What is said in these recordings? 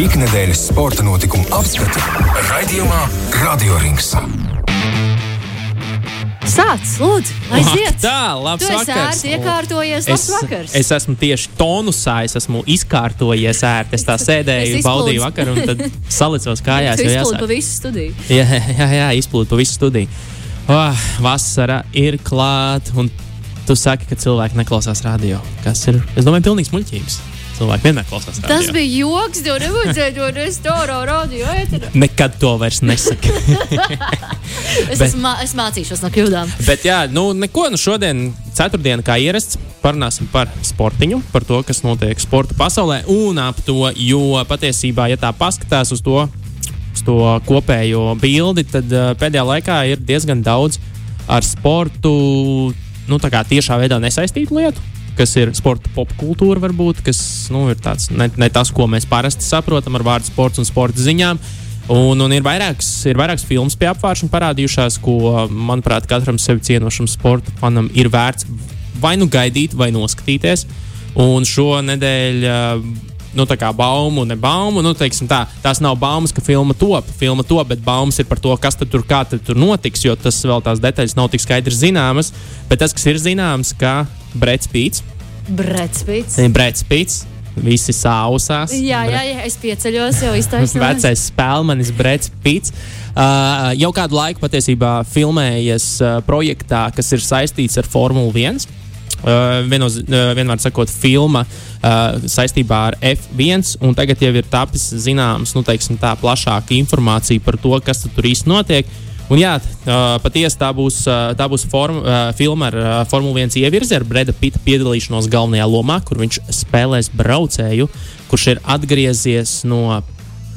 Ikdienas sporta notikumu apskati raidījumā Radio Rings. Sāc, lūdzu, aiziet! Tā, labs Tu vakars. ērti iekārtojies, labs vakars. es esmu tieši tonusā, es esmu izkārtojies ērti. Es tā sēdēju, Es baudīju izplūdu. vakaru un tad salicos kājās. Izplūdi jāsāk. pa visu studiju. Jā, jā, jā izplūdu pa visu studiju. Oh, vasara ir klāta, un tu saki, ka cilvēki neklausās radio. Kas ir? Es domāju, pilnīgs muļķības. Cilvēki vienmēr klausās radio. Tas bija joks, tev nevajadzēja to restorānu radio ēterā. Nekad to vairs nesaka. Es, Bet- mā- es mācīšos no kļūdām. Bet, jā, nu, neko. Nu, šodien, ceturtdiena, kā ierasts, parunāsim par sportiņu, par to, kas notiek sporta pasaulē un ap to. Jo patiesībā, ja tā paskatās uz to, uz to kopējo bildi, tad uh, pēdējā laikā ir diezgan daudz ar sportu nu, tā kā tiešā veidā nesaistītu lietu. Kas ir sporta popkultūra, varbūt, kas nu, ir tāds, ne, ne tas, ko mēs parasti saprotam ar vārdu sports un sporta ziņām. Un, un ir vairākas, ir vairākas filmas pie apgājuma parādījušās, ko, manuprāt, katram sevi cienošam sporta fanam ir vērts vai nu gaidīt, vai noskatīties. Un šo nedēļu, nu, tā kā baumu, ne baumu, nu, tā, tās nav baumas, ka filma top, filma top, bet baumas ir par to, kas tad tur, kā tad tur notiks, jo tas vēl tās detaļas nav tik skaidri zināmas. Bet tas, kas ir zināms, ka Brits Pīts, Bretspīts. Brits Pīts, visi sausās. Jā, jā, jā, es pieceļos, jau iztaisnojos. Vecais spēlmanis Brits Pits. Uh, jau kādu laiku patiesībā filmējies uh, projektā, kas ir saistīts ar Formuli 1. Uh, vienos, uh, vienmēr sakot, filma uh, saistībā ar F1, un tagad jau ir tapis zināms, nu, teiksim, tā plašāka informācija par to, kas tur īsti notiek. Un jā, patiesi tā būs, tā būs form, filma ar Formule 1 ievirzi, ar Breda Pita piedalīšanos galvenajā lomā, kur viņš spēlēs braucēju, kurš ir atgriezies no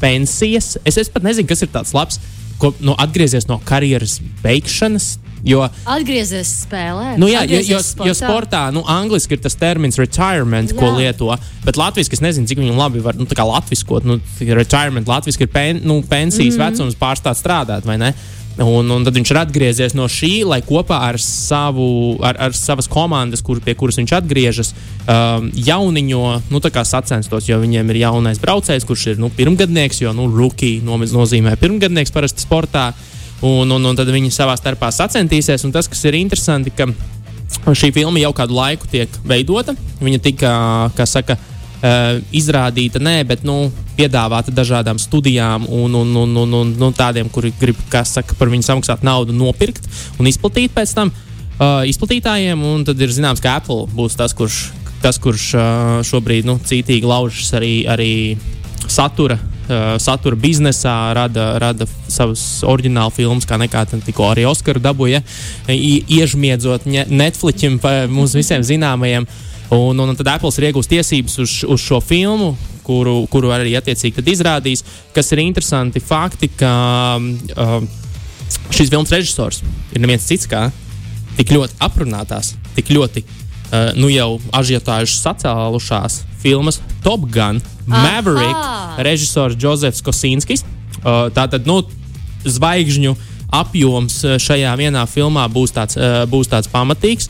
pensijas. Es, es pat nezinu, kas ir tāds labs, ko nu, atgriezies no karjeras beigšanas. Jo, Atgriezies spēlē. nu, jā, jo, jo, Atgriezies jo sportā, nu, angliski ir tas termins retirement, jā. ko lieto. Bet latviešu es nezinu, cik viņam labi var nu, tā kā latviskot. Nu, retirement latviešu ir pen, nu, pensijas mm -hmm. vecums, pārstāt strādāt, vai ne? Un, un tad viņš ir atgriezies no šī, lai kopā ar savu, ar, ar savas komandas, kur, pie kuras viņš atgriežas, um, jauniņo, nu, sacenstos, jo viņiem ir jaunais braucējs, kurš ir nu, pirmgadnieks, jo nu, rookie nozīmē pirmgadnieks parasti sportā. Un, un, un tad viņi savā starpā sacentīsies. Un tas, kas ir interesanti, ka šī filma jau kādu laiku tiek veidota. Viņa tika, kā saka, uh, izrādīta, nē, bet nu, piedāvāta dažādām studijām un, un, un, un, un, un tādiem, kuri grib saka, par viņu samaksāt naudu, nopirkt un izplatīt pēc tam uh, izplatītājiem. Tad ir zināms, ka Apple būs tas, kurš, tas, kurš uh, šobrīd nu, cītīgi laužas arī, arī satura. Uh, satura biznesā rada, rada savus oriģinālu filmas, kā nekā tikko arī Oskaru dabūja, iežmiedzot Netflixam, mums visiem zināmajiem. Un, un tad Apple ir iegūst tiesības uz, uz šo filmu, kuru, kuru arī attiecīgi izrādīs. Kas ir interesanti fakti, ka uh, šis filmas režisors ir neviens cits kā tik ļoti aprunātās, tik ļoti uh, nu jau ažiotāžas sacēlušās filmas Top Gun, Maverick, Aha! režisors Jozefs Kosinskis. Uh, tātad, nu, zvaigžņu apjoms uh, šajā vienā filmā būs tāds, uh, būs tāds pamatīgs.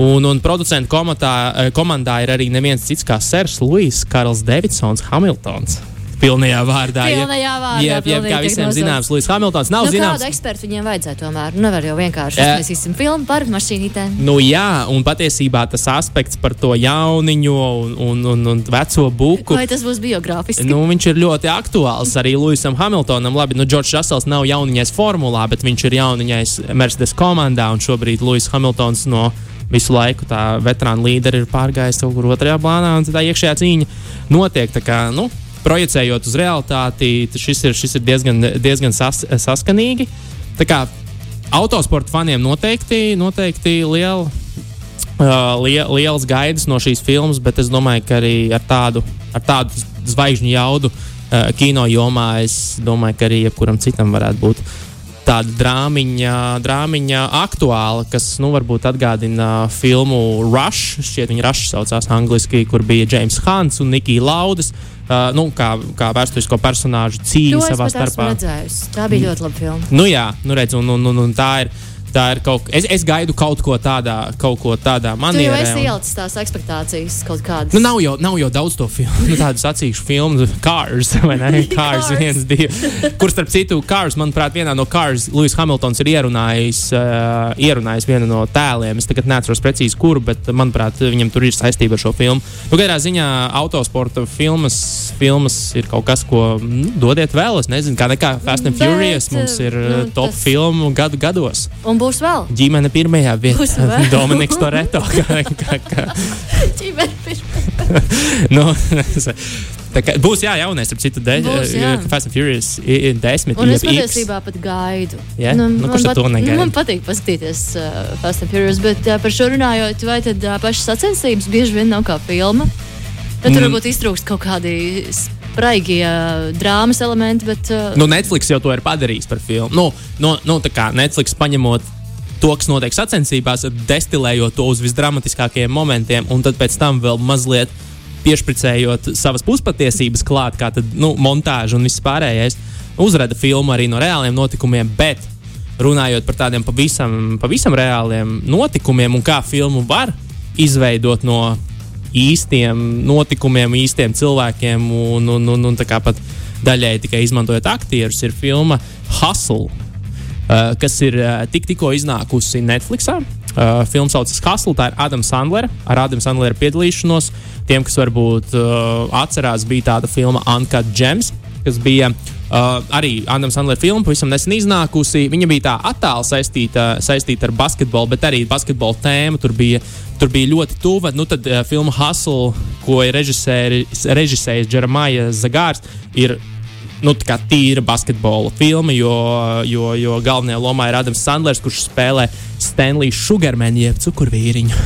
Un, un producentu komatā, uh, komandā ir arī neviens cits kā Sērs Luis Karls Davidsons Hamiltons. Pilnajā vārdā. Pilnajā vārdā, Jeb, jeb, kā visiem zināms, Luis Hamiltons nav Nu, zināms. kādu ekspertu viņiem vajadzēja tomēr? Nu, Nevar jau vienkārši Jā. uztaisīsim filmu par mašīnītēm. Nu, jā, un patiesībā tas aspekts par to jauniņu un, un, un, un veco buku. Vai tas būs biogrāfiski? Nu, viņš ir ļoti aktuāls arī Luisam Hamiltonam. Labi, nu, Džordžs Rasels nav jauniņais formulā, bet viņš ir jauniņais Mercedes komandā. Un šobrīd Luis Hamiltons no visu laiku tā veterāna līderi ir pārgājis kaut kur otrajā plānā, un tā iekšējā cīņa notiek. Kā, nu, projicējot uz realitāti, šis ir, šis ir diezgan, diezgan sas, saskanīgi. Tā kā autosporta faniem noteikti, noteikti liela. Uh, lie, liels gaidas no šīs filmas, bet es domāju, ka arī ar tādu, ar tādu zvaigžņu jaudu uh, kino jomā es domāju, ka arī jebkuram citam varētu būt tāda drāmiņa, drāmiņa aktuāla, kas nu, varbūt atgādina filmu Rush. Šķiet, viņa Rush saucās angliski, kur bija James Hants un Nikija Laudas. Uh, nu, kā, kā vēsturisko personāžu cīņa savā starpā. redzējusi. Tā bija ļoti laba filma. Nu, jā, nu redz, un, un, un, un tā ir. Tā ir kaut kas, es, es gaidu kaut ko tādā, kaut ko tādā Tu jau manierē. esi ielicis tās expectācijas kaut kādas. Nu, nav, jau, nav jau daudz to filmu, nu, tādu sacīkšu filmu, Cars, vai ne? Cars, Cars. viens, divi. Kur starp citu, Cars, manuprāt, vienā no Cars, Lewis Hamiltons ir ierunājis, uh, ierunājis vienu no tēliem. Es tagad neatceros precīzi, kuru, bet, manuprāt, viņam tur ir saistība ar šo filmu. Nu, katrā ziņā autosporta filmas, filmas ir kaut kas, ko nu, dodiet vēl. Es nezinu, kā nekā Fast and Bet, Furious mums ir nu, nu, top tas- filmu gadu gados. Un būs vēl. Ģimene pirmajā vietā. Dominiks Toreto. kā, kā, kā, Ģimene pirmā. nu, kā, būs jā, jaunais, ap citu, de, Būs, jā. Fast and Furious i- i- desmit. Un es patiesībā pat gaidu. Jā? Nu, man kurš pat- to negaida? Man patīk paskatīties uh, Fast and Furious, bet uh, par šo runājot, vai tad uh, pašas sacensības bieži vien nav kā filma? Tad tur Mm. varbūt iztrūkst kaut kādi spraigie uh, drāmas elementi, bet uh, Nu, Netflix jau to ir padarījis par filmu. Nu, nu, nu, tā kā Netflix paņemot to, kas notiek sacensībās, destilējot to uz visdramatiskākajiem momentiem, un tad pēc tam vēl mazliet piešpricējot savas puspatiesības klāt, kā tad, nu, montāža un viss pārējais, uzrada filmu arī no reāliem notikumiem. Bet runājot par tādiem pavisam, pavisam reāliem notikumiem un kā filmu var izveidot no īstiem notikumiem, īstiem cilvēkiem, un, un, un, un tā kā pat daļēji tikai izmantojot aktierus, ir filma Hustle, uh, kas ir uh, tik, tikko iznākusi Netflixā. Uh, filma saucas Hustle, tā ir Adams Sandlera ar Adamu Sandlera piedalīšanos. Tiem, kas varbūt uh, atcerās, bija tāda filma Uncut Gems, kas bija uh, arī Adams Sandlera filma, pavisam nesen iznākusi. Viņa bija tā attāli saistīta, saistīta ar basketbolu, bet arī basketbola tēma tur bija, tur bija ļoti tuva. Nu, tad uh, filma Hustle, ko ir režisējis Jeremijas Zagārs, ir nu, tā kā tīra basketbola filma, jo, jo, jo galvenajā lomā ir Adams Sandlers, kurš spēlē Stanley Sugarmanu, jeb cukurvīriņu,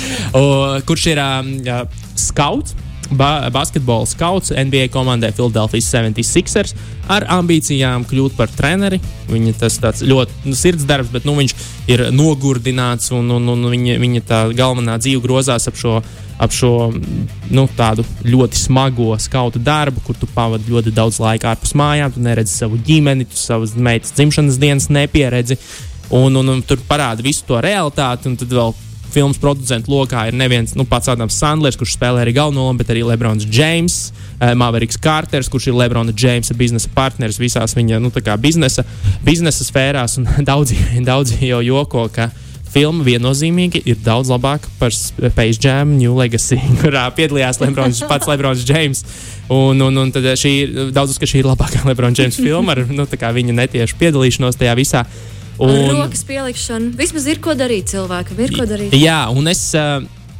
kurš ir um, uh, skauts. Ba basketbola skauts NBA komandai Philadelphia 76ers ar ambīcijām kļūt par treneri. Viņa tas tāds ļoti nu, sirds darbs, bet nu, viņš ir nogurdināts un, un, un viņa, viņa tā galvenā dzīve grozās ap šo, ap šo nu, tādu ļoti smago skautu darbu, kur tu pavadi ļoti daudz laika ārpus mājām, tu neredzi savu ģimeni, tu savas meitas dzimšanas dienas nepieredzi. Un, un, un tur parāda visu to realitāti, un tad vēl filmas producentu lokā ir neviens nu, pats Adams Sandlers, kurš spēlē arī galveno lomu, bet arī Lebrons James, uh, Maveriks Kārters, kurš ir Lebrona Jamesa biznesa partneris visās viņa nu, biznesa, biznesa sfērās. Daudzi, daudzi jau joko, ka filma viennozīmīgi ir daudz labāka par Space Jam New Legacy, kurā piedalījās Lebrons, pats Lebrons James. Un, un, un tad šī ir daudz, ka šī ir labākā Lebrona James filma ar nu, viņa netiešu piedalīšanos tajā visā. Un... rokas pielikšana. Vismaz ir ko darīt cilvēkam, ir ko darīt. Jā, un es,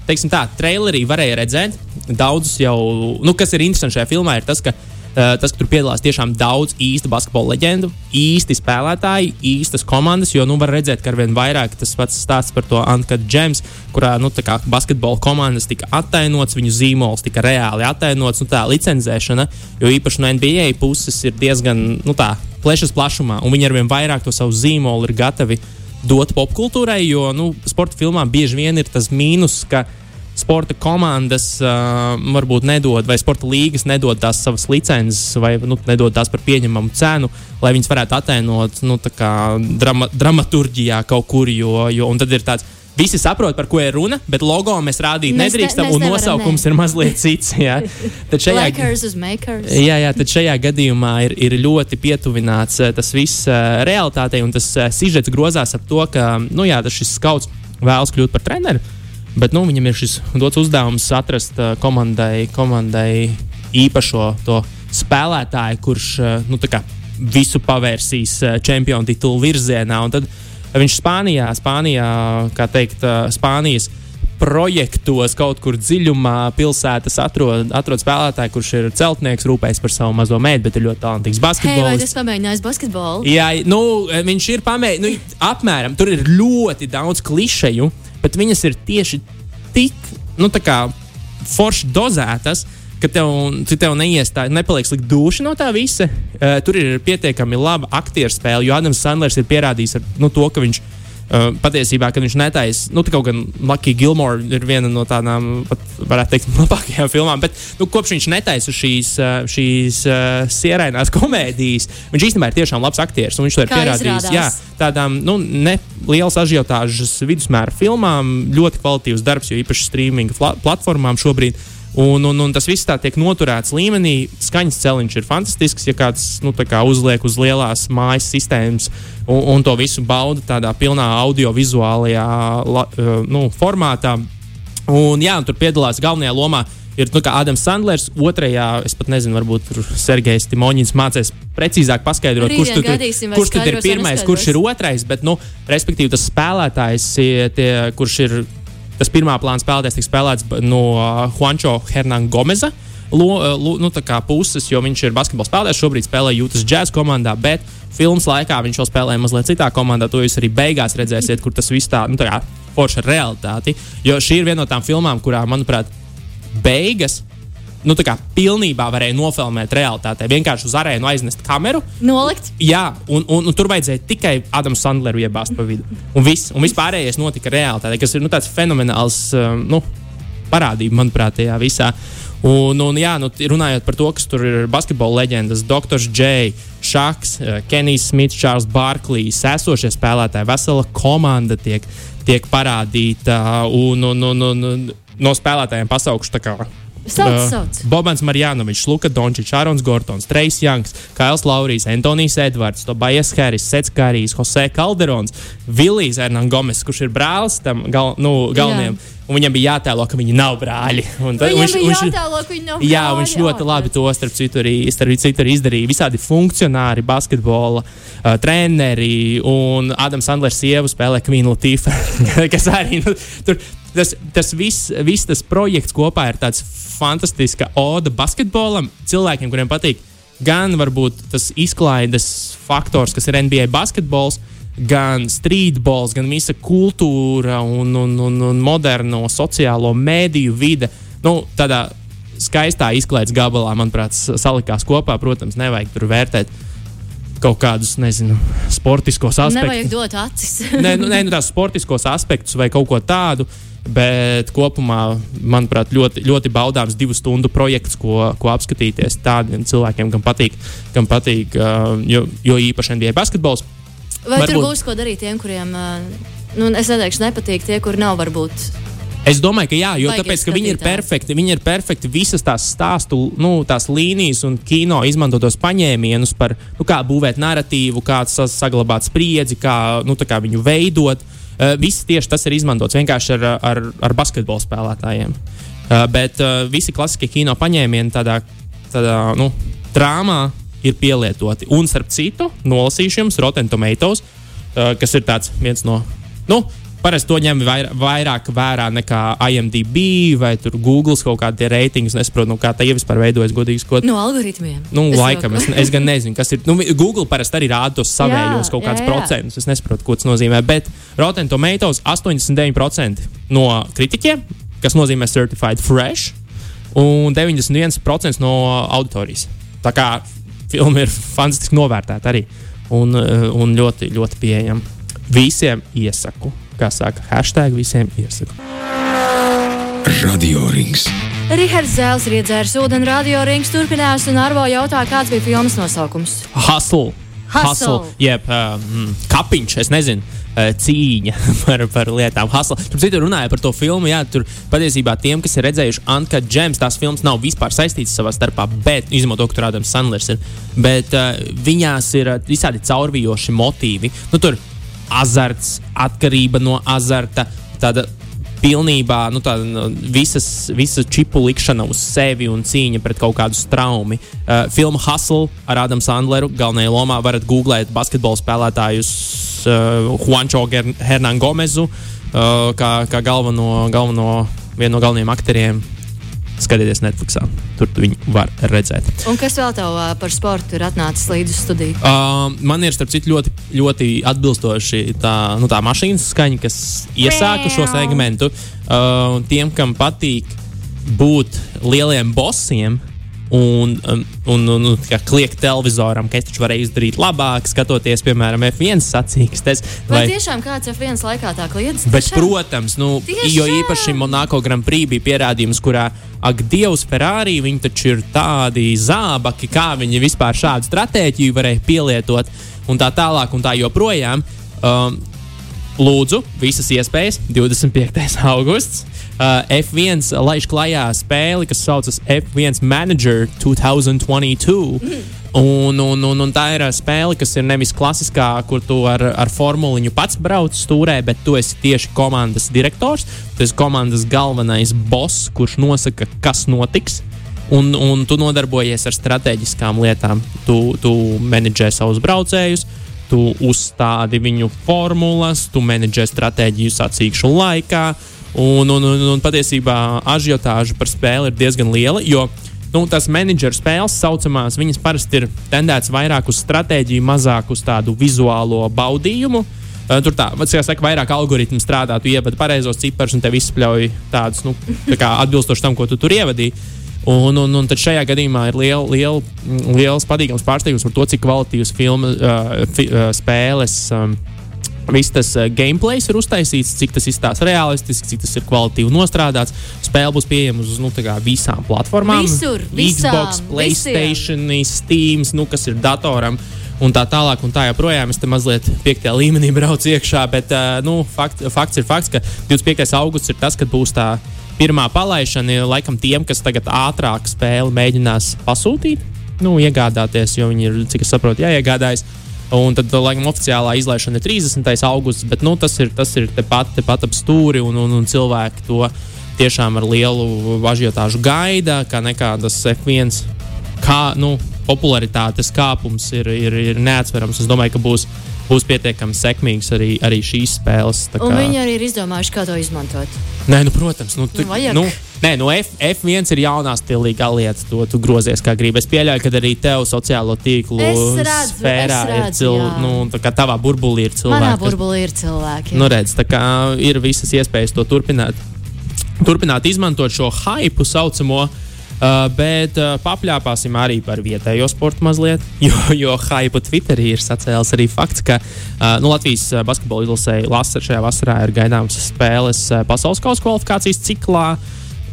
teiksim tā, trailerī varēju redzēt daudzus jau, nu, kas ir interesanti šajā filmā, ir tas, ka. Uh, tas, ka tur piedalās tiešām daudz īstu basketbola leģendu, īsti spēlētāji, īstas komandas. Jo nu, var redzēt, ka arvien vairāk tas pats stāsts par to Antkatu Džems, kurā nu, tā kā basketbola komandas tika attainots, viņu zīmols tika reāli attainots. Nu, tā licencēšana, jo īpaši no NBA puses ir diezgan nu, tā, plešas plašumā, un viņi arvien vairāk to savu zīmolu ir gatavi dot popkultūrai, jo nu, sporta filmā bieži vien ir tas mīnus, ka sporta komandas uh, varbūt nedod, vai sporta līgas nedod tās savas licences, vai nu, nedod tās par pieņemamu cenu, lai viņas varētu attēlot nu, drama, dramaturgijā kaut kur. Jo, jo, un tad ir tāds. Visi saprot, par ko ir runa, bet logo mēs rādīt Mēs ne- nedrīkstam, mēs un nosaukums nē. ir mazliet cits. Jā. Tad šajā. Jā, jā, tad šajā gadījumā ir, ir ļoti pietuvināts eh, tas viss uh, realitātei, un tas uh, sižets grozās ap to, ka nu, jā, šis skauts vēlas kļūt par treneru. Bet nu, viņam ir šis dots uzdevums atrast uh, komandai, komandai īpašo to spēlētāju, kurš nu, visu pavērsīs čempionu titulu virzienā. Tad viņš Spānijā, Spānijā kā teikt, uh, Spānijas projektos kaut kur dziļumā pilsētas atrod, atrod spēlētāju, kurš ir celtnieks, rūpējas par savu mazo meitu, bet ir ļoti talantīgs basketbolists. tas pamēģinājis basketbolu? Jā, nu, viņš ir pamēģinājis, nu, apmēram tur ir ļoti daudz klišeju, bet viņas ir tieši tik, nu, tā kā forši dozētas. Ka tev, tu tev neiestāj, nepaliek slikti duši no tā visa. Uh, tur ir pietiekami laba aktieru spēle, jo Adams Sandlers ir pierādījis ar nu, to, ka viņš Uh, patiesībā, kad viņš netaisa, nu, kaut gan Lucky Gilmore ir viena no tādām, pat, varētu teikt, labākajām filmām, bet nu, kopš viņš netaisa šīs, uh, šīs uh, sierainās komēdijas, viņš īstenībā ir tiešām labs aktieris. un Viņš to ir Kā pierādījis. izrādās. Jā, tādām nu, ne lielas ažiotāžas vidusmēra filmām, ļoti kvalitīvs darbs, jo īpaši streaming platformām šobrīd. Un, un, un tas viss tā tiek noturēts līmenī. Skaņas celiņš ir fantastisks. Ja kāds nu, tā kā uzliek uz lielās mājas sistēmas un, un to visu bauda tādā pilnā audiovizuālajā la, uh, nu, formātā. Un, jā, un tur piedalās galvenajā lomā. Ir nu, kā Adams Sandlers, otrajā, es pat nezinu, varbūt Sergejs Timoņins mācīs precīzāk paskaidrot, kurš, tur, gaidīsim, vai kurš tur ir pirmais, kurš ir otrais. Bet, nu, respektīvi, tas spēlētājs, tie, kurš ir tas pirmā plāna spēlētājs, tiek spēlēts no Juancho Hernán Gomeza. Lo, lo, nu, puses, jo viņš ir basketbola spēlētājs, šobrīd spēlē Jūtas Jazz komandā, bet filmas laikā viņš vēl spēlēja mazliet citā komandā. To jūs arī beigās redzēsiet, kur tas viss tā, nu, tā kā forša realitāte. Jo šī ir viena no tām filmām, kurā, manuprāt, beigas. Nu, tā kā pilnībā varēja nofilmēt realitātē. Vienkārši uz arēnu aiznest kameru, Nolikt. Jā, un, un, un tur vajadzēja tikai Adamu Sandleru iebāzt pa vidu. Un viss, un viss pārējais notika realitātē, kas ir nu, tāds fenomenāls um, nu, parādība, manuprāt, tajā visā. Un, un jā, nu, runājot par to, kas tur ir basketbola leģendas, Dr. J, Šaks, uh, Kenijs Smits, Čārls Barklīs, esošie spēlētāji, vesela komanda tiek, tiek parādīta. Un, un, un, un, un no spēlētājiem pasaukšu kā Sauc, Uh, sauc. Bobans Marjanovičs, Luka Dončičs, Arons Gortons, Trejs Janks, Kails Laurijs, Antonijs Edvards, Tobajas Haris, Sets Kārijs, Jose Kalderons, Vilijs Ernan Gomes, kurš ir brālis tam gal, nu, galvenajam. Un viņam bija jātēlo, ka viņi nav brāļi. Un tad Viņam bija jātēlo, ka viņi nav Jā, brāļi, viņš ļoti jā. labi to starp citu arī, starp citu arī izdarīja. Visādi funkcionāri, basketbola uh, treneri un Adams Sandlers sieva spēlē Kvīnu Latīfu. kas arī nu, tur. Tas, tas viss, viss tas projekts kopā ir tāds fantastisks oda basketbolam. Cilvēkiem, kuriem patīk gan varbūt tas izklaides faktors, kas ir NBA basketbols, gan streetbols, gan visa kultūra un, un, un, un moderno sociālo mēdīju vide. Nu, tādā skaistā izklaides gabalā, manuprāt, salikās kopā. Protams, nevajag tur vērtēt kaut kādus, nezinu, sportiskos aspektus. Nevajag dot acis. Nē, nu, nē, nu tās sportiskos aspektus vai kaut ko tādu. Bet kopumā, manuprāt, ļoti, ļoti baudāms divu stundu projekts, ko, ko apskatīties tādiem cilvēkiem, kam patīk, kam patīk uh, jo, jo īpaši NBA basketbols. Vai tur Varbūt- būs ko darīt tiem, kuriem, ā, nu, es neteikšu, nepatīk tie, kur nav varbūt. Es domāju, ka jā, jo Baigie tāpēc, ka viņi ir perfekti. Viņi ir perfekti visas tās stāstu, nu, tās līnijas un kino izmantotos paņēmienus par to, kā būvēt narratīvu, kā sa- saglabāt spriedzi, kā, nu, kā viņu veidot. Uh, viss tieši tas ir izmantots vienkārši ar, ar, ar basketbola spēlētājiem. Uh, bet uh, visi klasiskie kino paņēmieni tādā, tādā nu, drāmā ir pielietoti. Un, starp citu, nolasīšu jums Rotten Tomatoes, uh, kas ir tāds viens no. Nu, Parasti to ņem vairāk, vairāk vērā nekā IMDb vai Google kaut kādi reitingi. Es nesaprotu, nu, kā tā vispār veidojas godīgi. Ko, No algoritmiem. Nu, Es laikam, es, es gan nezinu, kas ir. Nu, Google parasti arī rāda tos savējos Jā, kaut kādus procentus. Es nesaprotu, ko tas nozīmē. Bet Rotten Tomatoes 89% no kritiķiem, kas nozīmē certified fresh, un 91% no auditorijas. Tā kā filma ir fantastiski novērtēta arī un, eh, un ļoti, ļoti pieejama. Visiem iesaku, kā saka, hashtag visiem iesaku. Radio Rings. Rihards Zēls ir iedzēris ūdeni, radio rings turpinās, un Arvo jautā, kāds bija filmas nosaukums. Hustle. Hustle. jeb um, kapiņš, es nezinu. uh, Cīņa par, par lietām. Hustle. Tur citur runāja par to filmu. Jā, tur patiesībā tiem, kas ir redzējuši Anka Džems, tās filmas nav vispār saistītas savā starpā, bet, izņemot to, ka tur Ādams Sandlers ir. Bet uh, viņās ir uh, visādi caurvijoši motīvi. Nu, tur azarts, atkarība no azarta, tāda pilnībā nu, tāda, nu, visas, visas čipu likšana uz sevi un cīņa pret kaut kādu straumi. Uh, filma Hustle ar Adamu Sandleru galvenajā lomā varat googlēt basketbola spēlētājus uh, Juancho Ger- Hernan Gomezu uh, kā, kā galveno, galveno, vienu no galvenajiem aktieriem. Skatieties Netflixā, tur viņu var redzēt. Un kas vēl tev ā, par sportu ir atnācis līdz uz studiju? Uh, man ir starp citu ļoti, ļoti atbilstoši tā, nu, tā mašīnas skaņa, kas iesāka šo segmentu. Uh, tiem, kam patīk būt lieliem bosiem, un, um, un, un, un kā kliegt televizoram, ka es taču varēju izdarīt labāk, skatoties, piemēram, F1 sacīkstes. Vai, vai tiešām kāds F1 laikā tā kliedz? Bet, protams, nu, Tiešām? jo īpaši Monako Grand Prix bija pierādījums, kurā, ak, Dievs, Ferrari, viņi taču ir tādi zābaki, kā viņi vispār šādu stratēģiju varēja pielietot, un tā tālāk, un tā joprojām. Um, lūdzu, visas iespējas, 25. augusts. Uh, F1 laiž klajā spēli, kas saucas F1 Manager 2022. Un, un, un, un tā ir uh, spēle, kas ir nevis klasiskā, kur tu ar, ar formuliņu pats brauc stūrē, bet tu esi tieši komandas direktors. Tu esi komandas galvenais boss, kurš nosaka, kas notiks. Un, un tu nodarbojies ar strateģiskām lietām. Tu, tu menedžē savus braucējus, tu uzstādi viņu formulas, tu menedžē stratēģiju sacīkšu laikā. Un, un, un, un patiesībā ažiotāža par spēli ir diezgan liela, jo nu, tās menedžera spēles, saucamās, viņas parasti ir tendētas vairāk uz stratēģiju, mazāk uz tādu vizuālo baudījumu. Uh, Tur tā, kā saka, vairāk algoritmu strādā, tu ievadi pareizos ciparus un tev izspļauj tādus, nu, tā kā atbilstoši tam, ko tu tur ievadīji. Un, un, un tad šajā gadījumā ir liel, liel, liels patīkams pārsteigums par to, cik kvalitīvas filma, uh, fi, uh, spēles. Um, Viss tas gameplay ir uztaisīts, cik tas izstāsta realistiski, cik tas ir kvalitīvi nostrādāts. Spēle būs pieejama uz nu, visām platformām. Visur, visām, Xbox, Playstation, Steam, nu, kas ir datoram. Un tā tālāk, un tā joprojām. Es te mazliet piektajā līmenī braucu iekšā, bet nu, fakt, fakts ir fakts, ka 25. augusts ir tas, kad būs tā pirmā palaišana. Laikam tiem, kas tagad ātrāk spēli mēģinās pasūtīt, nu, iegādāties, jo viņi ir, cik es saprotu, jāiegādājas. Un tad, laikam, oficiālā izlaišana ir 30. augusts, bet nu, tas ir, tas ir tepat, tepat ap stūri, un, un, un cilvēki to tiešām ar lielu ažiotāžu gaida, kā nekādas F1 kā, nu, popularitātes kāpums ir, ir, ir neatsverams. Es domāju, ka būs, būs pietiekami sekmīgs arī, arī šīs spēles. tā Un kā- viņi arī ir izdomājuši, kā to izmantot. Nē, nu, protams, nu, tu, Nu, vajag. nu, nē, nu, F, F1 ir jaunā stilīgā lieta. To tu grozies kā gribi. Es pieļauju, ka arī tev sociālo tīklu redzu, sfērā es ir redzu, cilvēki, jā. nu, tā kā tavā burbulī ir cilvēki. Manā burbulī ir cilvēki. Nu, redz, tā kā ir visas iespējas to turpināt, turpināt izmantot šo hypu saucamo. Uh, bet uh, papļāpāsim arī par vietējo sportu mazliet, jo, jo hype Twitterī ir sacēlis arī fakts, ka uh, nu, Latvijas uh, basketbola izlasēji Lasa šajā vasarā ir gaidāmas spēles uh, pasaules kausa kvalifikācijas ciklā,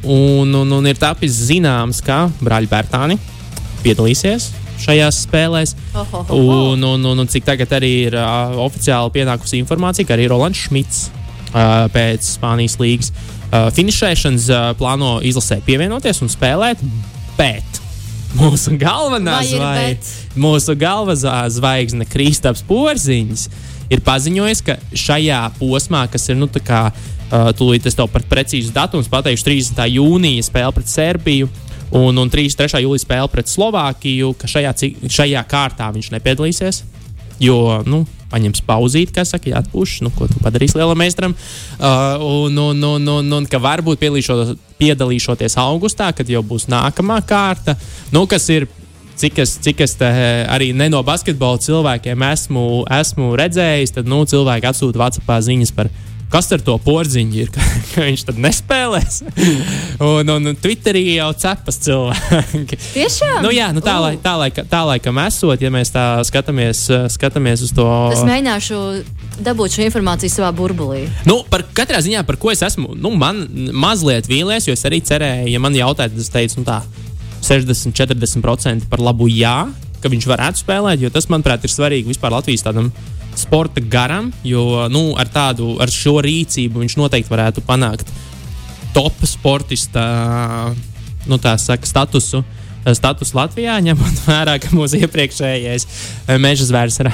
un, un, un ir tapis zināms, ka brāļi Bērtāni piedalīsies šajās spēlēs. Ho, ho, ho, ho. Un, un, un, un cik tagad arī ir uh, oficiāli pienākusi informācija, ka arī Rolands Šmits uh, pēc Spānijas līgas uh, finišēšanas uh, plāno izlasē pievienoties un spēlēt. Bet mūsu galvenā Vai ir zvaigzne, mūsu galvenā zvaigzne Kristaps Porziņš ir paziņojis, ka šajā posmā, kas ir nu, tā kā, uh, tūlīt es tev par precīzu datumu pateikšu, 30. jūnija spēle pret Serbiju. Un, un 3. jūlijā spēle pret Slovākiju, ka šajā, šajā kārtā viņš nepiedalīsies. Jo, nu, paņems pauzīt, kā saka, atpūš, nu, ko tu padarīsi lielam meistaram. Uh, un, un, un, un, un ka varbūt piedalīšo- piedalīšoties augustā, kad jau būs nākamā kārta, nu, kas ir. Cik es, cik es arī ne no basketbola cilvēkiem esmu, esmu redzējis, tad nu, cilvēki atsūta Vācijā ziņas par kas ar to porziņu ir, ka, viņš tad nespēlēs. un, un Twitterī jau cepas cilvēki. Tiešām? Nu, jā, nu, tā, U. lai, tā, lai, tā laikam esot, ja mēs tā skatāmies, eh, skatāmies uz to. Es mēģināšu dabūt šo informāciju savā burbulī. Nu, par katrā ziņā, par ko es esmu, nu, man mazliet vīlies, jo es arī cerēju, ja man jautāja, tad es teicu, nu, tā 60-40% par labu jā, ka viņš varētu spēlēt, jo tas, manuprāt, ir svarīgi vispār Latvijas tādam sporta garam, jo nu, ar, tādu, ar šo rīcību viņš noteikti varētu panākt top sportista nu, saka, statusu. Status Latvijā, ņemot vērā, ka mūsu iepriekšējais eh, meža zvērs ir,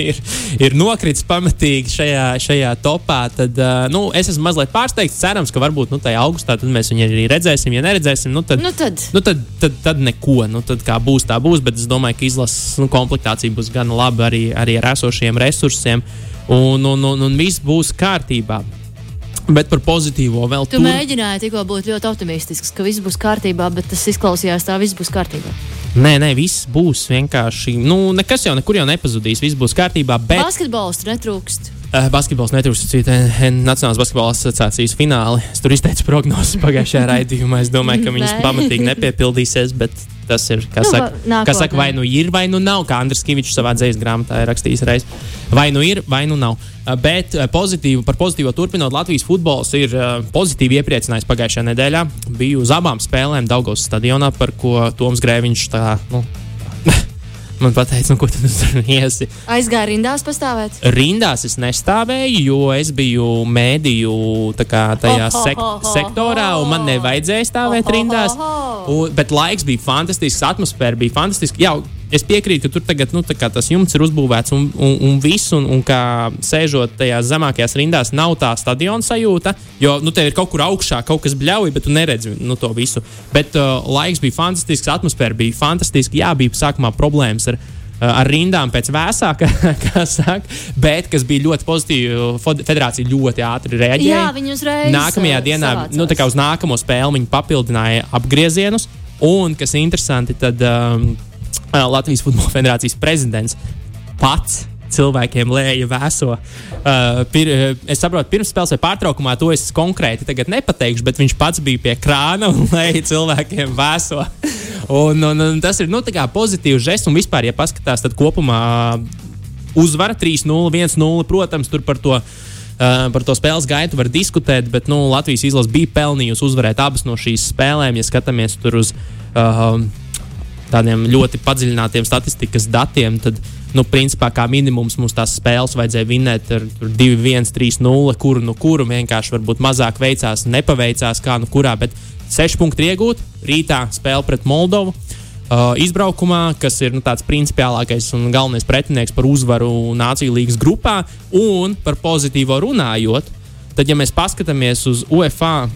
ir, ir, nokritis pamatīgi šajā, šajā topā, tad uh, nu, es esmu mazliet pārsteigts. Cerams, ka varbūt nu, tajā augustā mēs viņu arī redzēsim. Ja neredzēsim, nu, tad, Nu tad. nu, tad, tad, tad neko. Nu, tad kā būs, tā būs. Bet es domāju, ka izlases nu, komplektācija būs gan laba arī, arī ar esošiem resursiem. Un, un, un, un viss būs kārtībā. Bet par pozitīvo vēl Tu tur- mēģināji tikko būt ļoti optimistisks, ka viss būs kārtībā, bet tas izklausījās tā, viss būs kārtībā. Nē, nē, viss būs vienkārši. Nu, nekas jau nekur jau nepazudīs. Viss būs kārtībā. Bet Basketbols netrūkst. uh, basketbols netrūks cita Nacionālās basketbola asociācijas fināli. Es tur izteicu prognozes pagājušajā raidījumā. Es domāju, ka viņas pamatīgi nepiepildīsies. Bet Tas ir, kas Nu, saka, nākotnē. kas saka, vai nu ir, vai nu nav, kā Andris Kavičs savā dzīslu grāmatā ir rakstījis reiz. Vai nu ir, vai nu nav. Bet pozitīvu, par pozitīvo turpinot, Latvijas futbols ir pozitīvi iepriecinājis pagājušajā nedēļā. Biju uz abām spēlēm Daugos stadionā, par ko Toms Grēviņš tā, nu, man pateica, nu, ko tu tur iesi. Aizgāja rindās pastāvēt. Rindās es nestāvēju, jo es biju mēdīju tajā sek sektorā, un man nevajadzēja stāvēt rindās. Un, bet laiks bija fantastisks, atmosfēra bija fantastiska. Jā, es piekrītu, ka tur tagad nu, tas jumts ir uzbūvēts un, un, un viss, un, un kā sēžot tajās zemākajās rindās, nav tā stadiona sajūta. Jo nu, tev ir kaut kur augšā kaut kas bļauj, bet tu neredzi nu, to visu. Bet uh, laiks bija fantastisks, atmosfēra bija fantastiska. Jā, bija sākumā problēmas ar uh, ar rindām pēc vēsāka, kā saka, bet kas bija ļoti pozitīvi. Federācija ļoti ātri reaģēja. Jā, viņi uzreiz, Nākamajā uh, dienā, savācās. nu, tā kā uz nākamo spēli, viņi papildināja apgriezienus. Un, kas interesanti, tad um, Latvijas Futbola Federācijas prezidents pats cilvēkiem lēja vēso. Uh, pir, es saprotu, pirms spēles vai pārtraukumā to es konkrēti nepateikšu, bet viņš pats bija pie krāna un lēja cilvēkiem vēso. Un, un, un tas ir nu, pozitīvs žests, un vispār, ja paskatās, tad kopumā uzvara 3-0, 1-0. Protams, tur par to. Uh, par to spēles gaitu var diskutēt, bet nu, Latvijas izlase bija pelnījusi uzvarēt abas no šīs spēlēm. Ja skatāmies uz uh, tādiem ļoti padziļinātiem statistikas datiem, tad, nu, principā, kā minimums mums tās spēles vajadzēja vinēt ar tur 2-1, 3-0, kuru nu kuru vienkārši varbūt mazāk veicās, nepaveicās, kā nu kurā, bet 6 punkti iegūt. Rītā spēle pret Moldovu. Uh, izbraukumā, kas ir nu, tāds principiālākais un galvenais pretinieks par uzvaru Nāciju līgas grupā, un par pozitīvo runājot, tad, ja mēs paskatāmies uz UEFA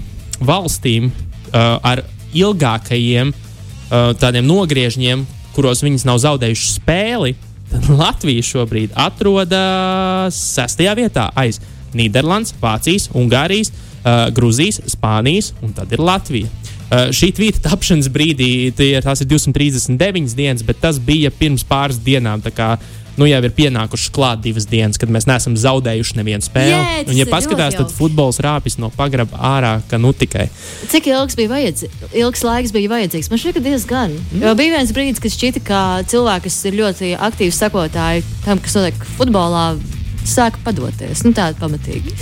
valstīm uh, ar ilgākajiem uh, tādiem nogriežņiem, kuros viņas nav zaudējušas spēli, tad Latvija šobrīd atrodas sestajā vietā aiz Nīderlandes, Vācijas, Ungārijas, uh, Grūzijas, Spānijas un tad ir Latvija. Uh, šī tvīta tapšanas brīdī tie, tās ir 239 dienas, bet tas bija pirms pāris dienām. tā Kā, nu, jau ir pienākušas klāt divas dienas, kad mēs neesam zaudējuši nevienu spēli. Tas un, ja paskatās, tad futbols rāpjas no pagraba ārā, ka nu tikai. Cik ilgs bija vajadzīgs? Ilgs laiks bija vajadzīgs. Man šķiet, ka diezgan. Mm. Jo bija viens brīdis, kad šķita, ka cilvēki, kas ir ļoti aktīvi sakotāji tam, kas notiek futbolā, sāka padoties. Nu, tāda pamatīgi.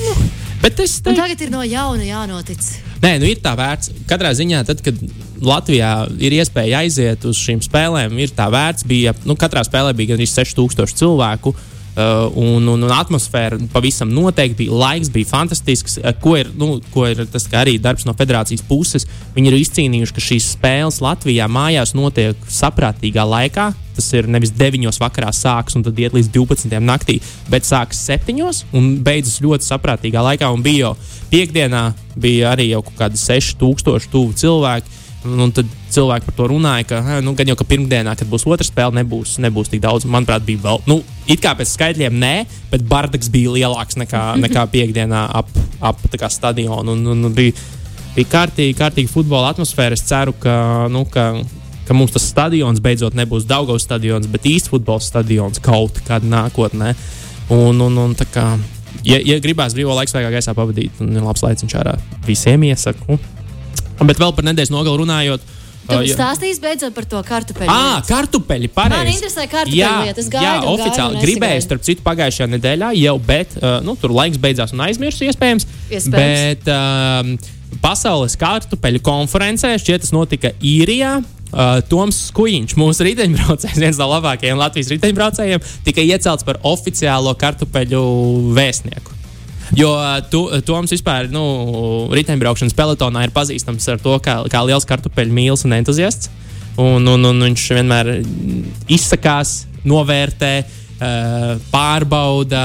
Bet es teiktu, tagad ir no jauna jānotic. Nē, nu ir tā vērts. Katrā ziņā, tad, kad Latvijā ir iespēja aiziet uz šīm spēlēm, ir tā vērts. Bija, nu, katrā spēlē bija gandrīz 6000 cilvēku. Uh, un, un, un atmosfēra pavisam noteikti bija. Laiks bija fantastisks. Uh, ko ir, nu, ko ir tas arī darbs no federācijas puses? Viņi ir izcīnījuši, ka šīs spēles Latvijā mājās notiek saprātīgā laikā. Tas ir nevis 9 vakarā sākas un tad iet līdz 12 naktī, bet sākas 7 un beidzas ļoti saprātīgā laikā. Un bija jau piekdienā, bija arī jau kaut kādi 6000 tuvu cilvēki. Un, un tad cilvēki par to runāja, ka "Ā, nu, gan jau ka pirmdienā, kad būs otra spēle, nebūs, nebūs tik daudz. Manuprāt, bija vēl, nu, it kā pēc skaitļiem, nē, bet bardaks bija lielāks nekā, nekā piekdienā ap, ap stadionu. Un, un, un bija, bija kārtīgi, kārtīgi futbola atmosfēra. Es ceru, ka, nu, ka, ka mums tas stadions beidzot nebūs Daugavas stadions, bet īsts futbola stadions kaut kādā nākotnē. Un, un, un, tā kā, ja, ja gribās brīvā laikā, svaigā gaisā pavadīt, un ir labs laiciņš ārā, visiem iesaku. Bet vēl par nedēļas nogalu runājot. Tu uh, stāstīsi beidzot par to kartupeļu. Ah, kartupeļi. Man Pareizi. interesē kartupeļu Jā, lieta. Es gaidu jā, gaidu oficiāli un gribēju, starp citu, pagājušajā nedēļā jau, bet uh, nu, tur laiks beidzās un aizmirsu, iespējams. Iespējams. Bet um, pasaules kartupeļu konferencē šķiet tas notika īrijā. Uh, Toms Skujiņš, mūsu riteņbraucējs, viens no labākajiem Latvijas riteņbraucējiem, tika iecelts par oficiālo kartupeļu vēstnieku. Jo tu, Toms vispār nu, riteņbraukšanas pelotonā ir pazīstams ar to, kā, kā liels kartupeļu mīlis un entuziasts. Un, un, un viņš vienmēr izsakās, novērtē, pārbauda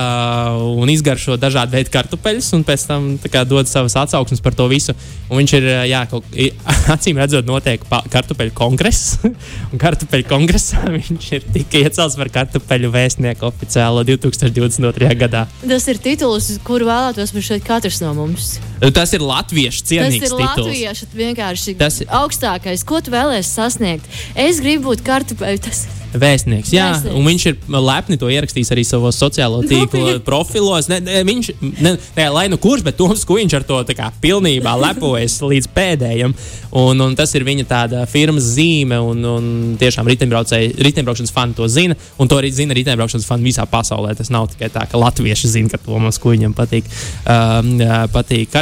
un izgaršo dažādu veidu kartupeļus, un pēc tam kā, dod savas atsauksmes par to visu. Un viņš ir, uh, jā, kaut, acīm redzot, notiek kartupeļu kongress. un kartupeļu kongresā viņš ir tika iecelts par kartupeļu vēstnieku oficiālo 2022. gadā. Tas ir tituls, kuru vēlētos būt šeit katrs no mums. Tas ir latviešu Tas cienīgs ir tituls. latviešu vienkārši Tas tas... augstākais. Ko tu vēlēsies sasniegt? Es gribu būt kartupeļu. Tas... Vēstnieks, jā, Vēstnieks. un viņš ir lepni to ierakstījis arī savos sociālo tīklu Nopietni? profilos. Ne, ne, viņš, ne, ne, lai nu kurš, bet Toms Kuņš ar to kā pilnībā lepojas līdz pēdējiem. Un, un tas ir viņa tāda firmas zīme, un, un tiešām riteņbraukšanas fani to zina, un to arī zina riteņbraukšanas fani visā pasaulē. Tas nav tikai tā, ka latvieši zina, ka Tomas Kuņam patīk, um, patīk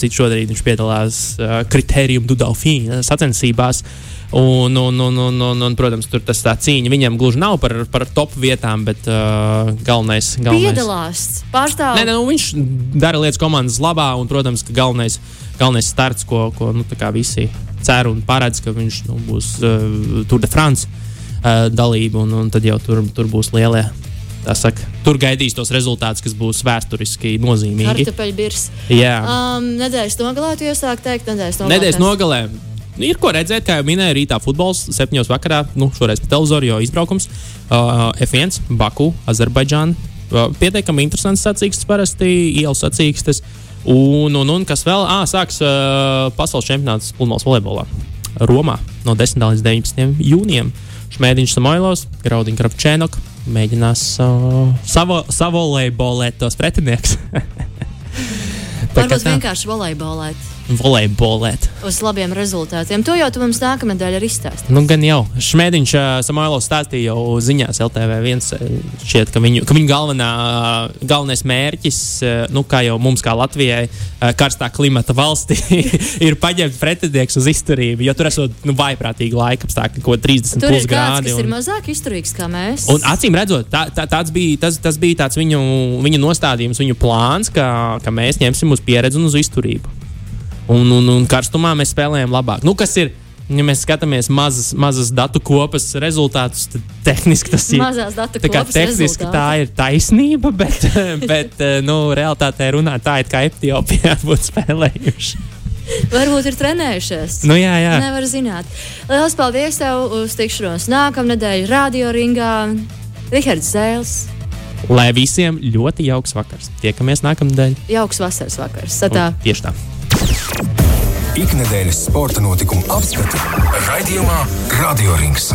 citu šodien viņš piedalās uh, kritērijum Dudalfīna sacensībās. Un, un, un, un, un, un, protams, tur tas tā cīņa viņam gluži nav par, par top vietām, bet uh, galvenais, galvenais. Piedalās, pārstāv. Nē, nē, nu, viņš dara lietas komandas labā, un, protams, ka galvenais, galvenais starts, ko, ko nu, visi cer un paredz, ka viņš nu, būs uh, Tour de France uh, dalība, un, un tad jau tur, tur būs lielie. Saka, tur gaidīs tos rezultātus, kas būs vēsturiski nozīmīgi. Kartupeļbirs. Jā, Um, nedēļas nogalē, tu iesāk teikt, nedēļas nogalē. Nedēļas nogalē. Nu, Ir ko redzēt, kā jau minēju, rītā futbols, septiņos vakarā, nu, šoreiz pa televizoru, jo izbraukums uh, F1, Baku, Azerbaidžāna. Uh, pietiekami interesants sacīkstes, parasti ielas sacīkstes. Un, un, un kas vēl? Ah, sāks uh, pasaules čempionāts pludmales volejbolā Romā no 10. līdz 19. jūnijam. Šmētiņš Samoilovs, Graudiņš Krapčēnok mēģinās uh, savo, savolejbolēt tos pretinieks. Varbūt vienkārši volejbolēt Volejbolēt. uz labiem rezultātiem. To jau tu mums nākamā nedēļa arī izstāstīsi. Nu, gan jau. Šmētiņš uh, Samoilovs stāstīja jau ziņās LTV1, šķiet, ka viņu, ka viņu galvenā, galvenais mērķis, uh, nu, kā jau mums, kā Latvijai, uh, karstā klimata valstī, ir paņemt pretinieks uz izturību, jo tur esot nu, vaiprātīgi laika apstākļi, ko 30 Tur plus ir grādi. ir un- mazāk izturīgs kā mēs. Un acīm redzot, tā, tā, tāds bija, tas, tas bija tāds viņu, viņu nostādījums, viņu plāns, ka, ka mēs ņemsim uz pieredzi un uz izturību. Un, un, un karstumā mēs spēlējam labāk. Nu, kas ir? Ja mēs skatāmies mazas, mazas datu kopas rezultātus, tad tehniski tas ir. Mazās datu kopas tehniski rezultāti. tā ir taisnība, bet, bet nu, realitātē runā tā, it kā Etiopijā būtu spēlējuši. Varbūt ir trenējušies. Nu, jā, jā. Nevar zināt. Lielas paldies tev uz tikšanos nākamā nedēļa Radio Ringā. Rihards Zēls, Lai visiem ļoti jauks vakars. Tiekamies nākamnedēļ. jauks vasaras vakars. Satā. Un Tieši tā. Ikdienas sporta notikumu apskati raidījumā Radio Rings.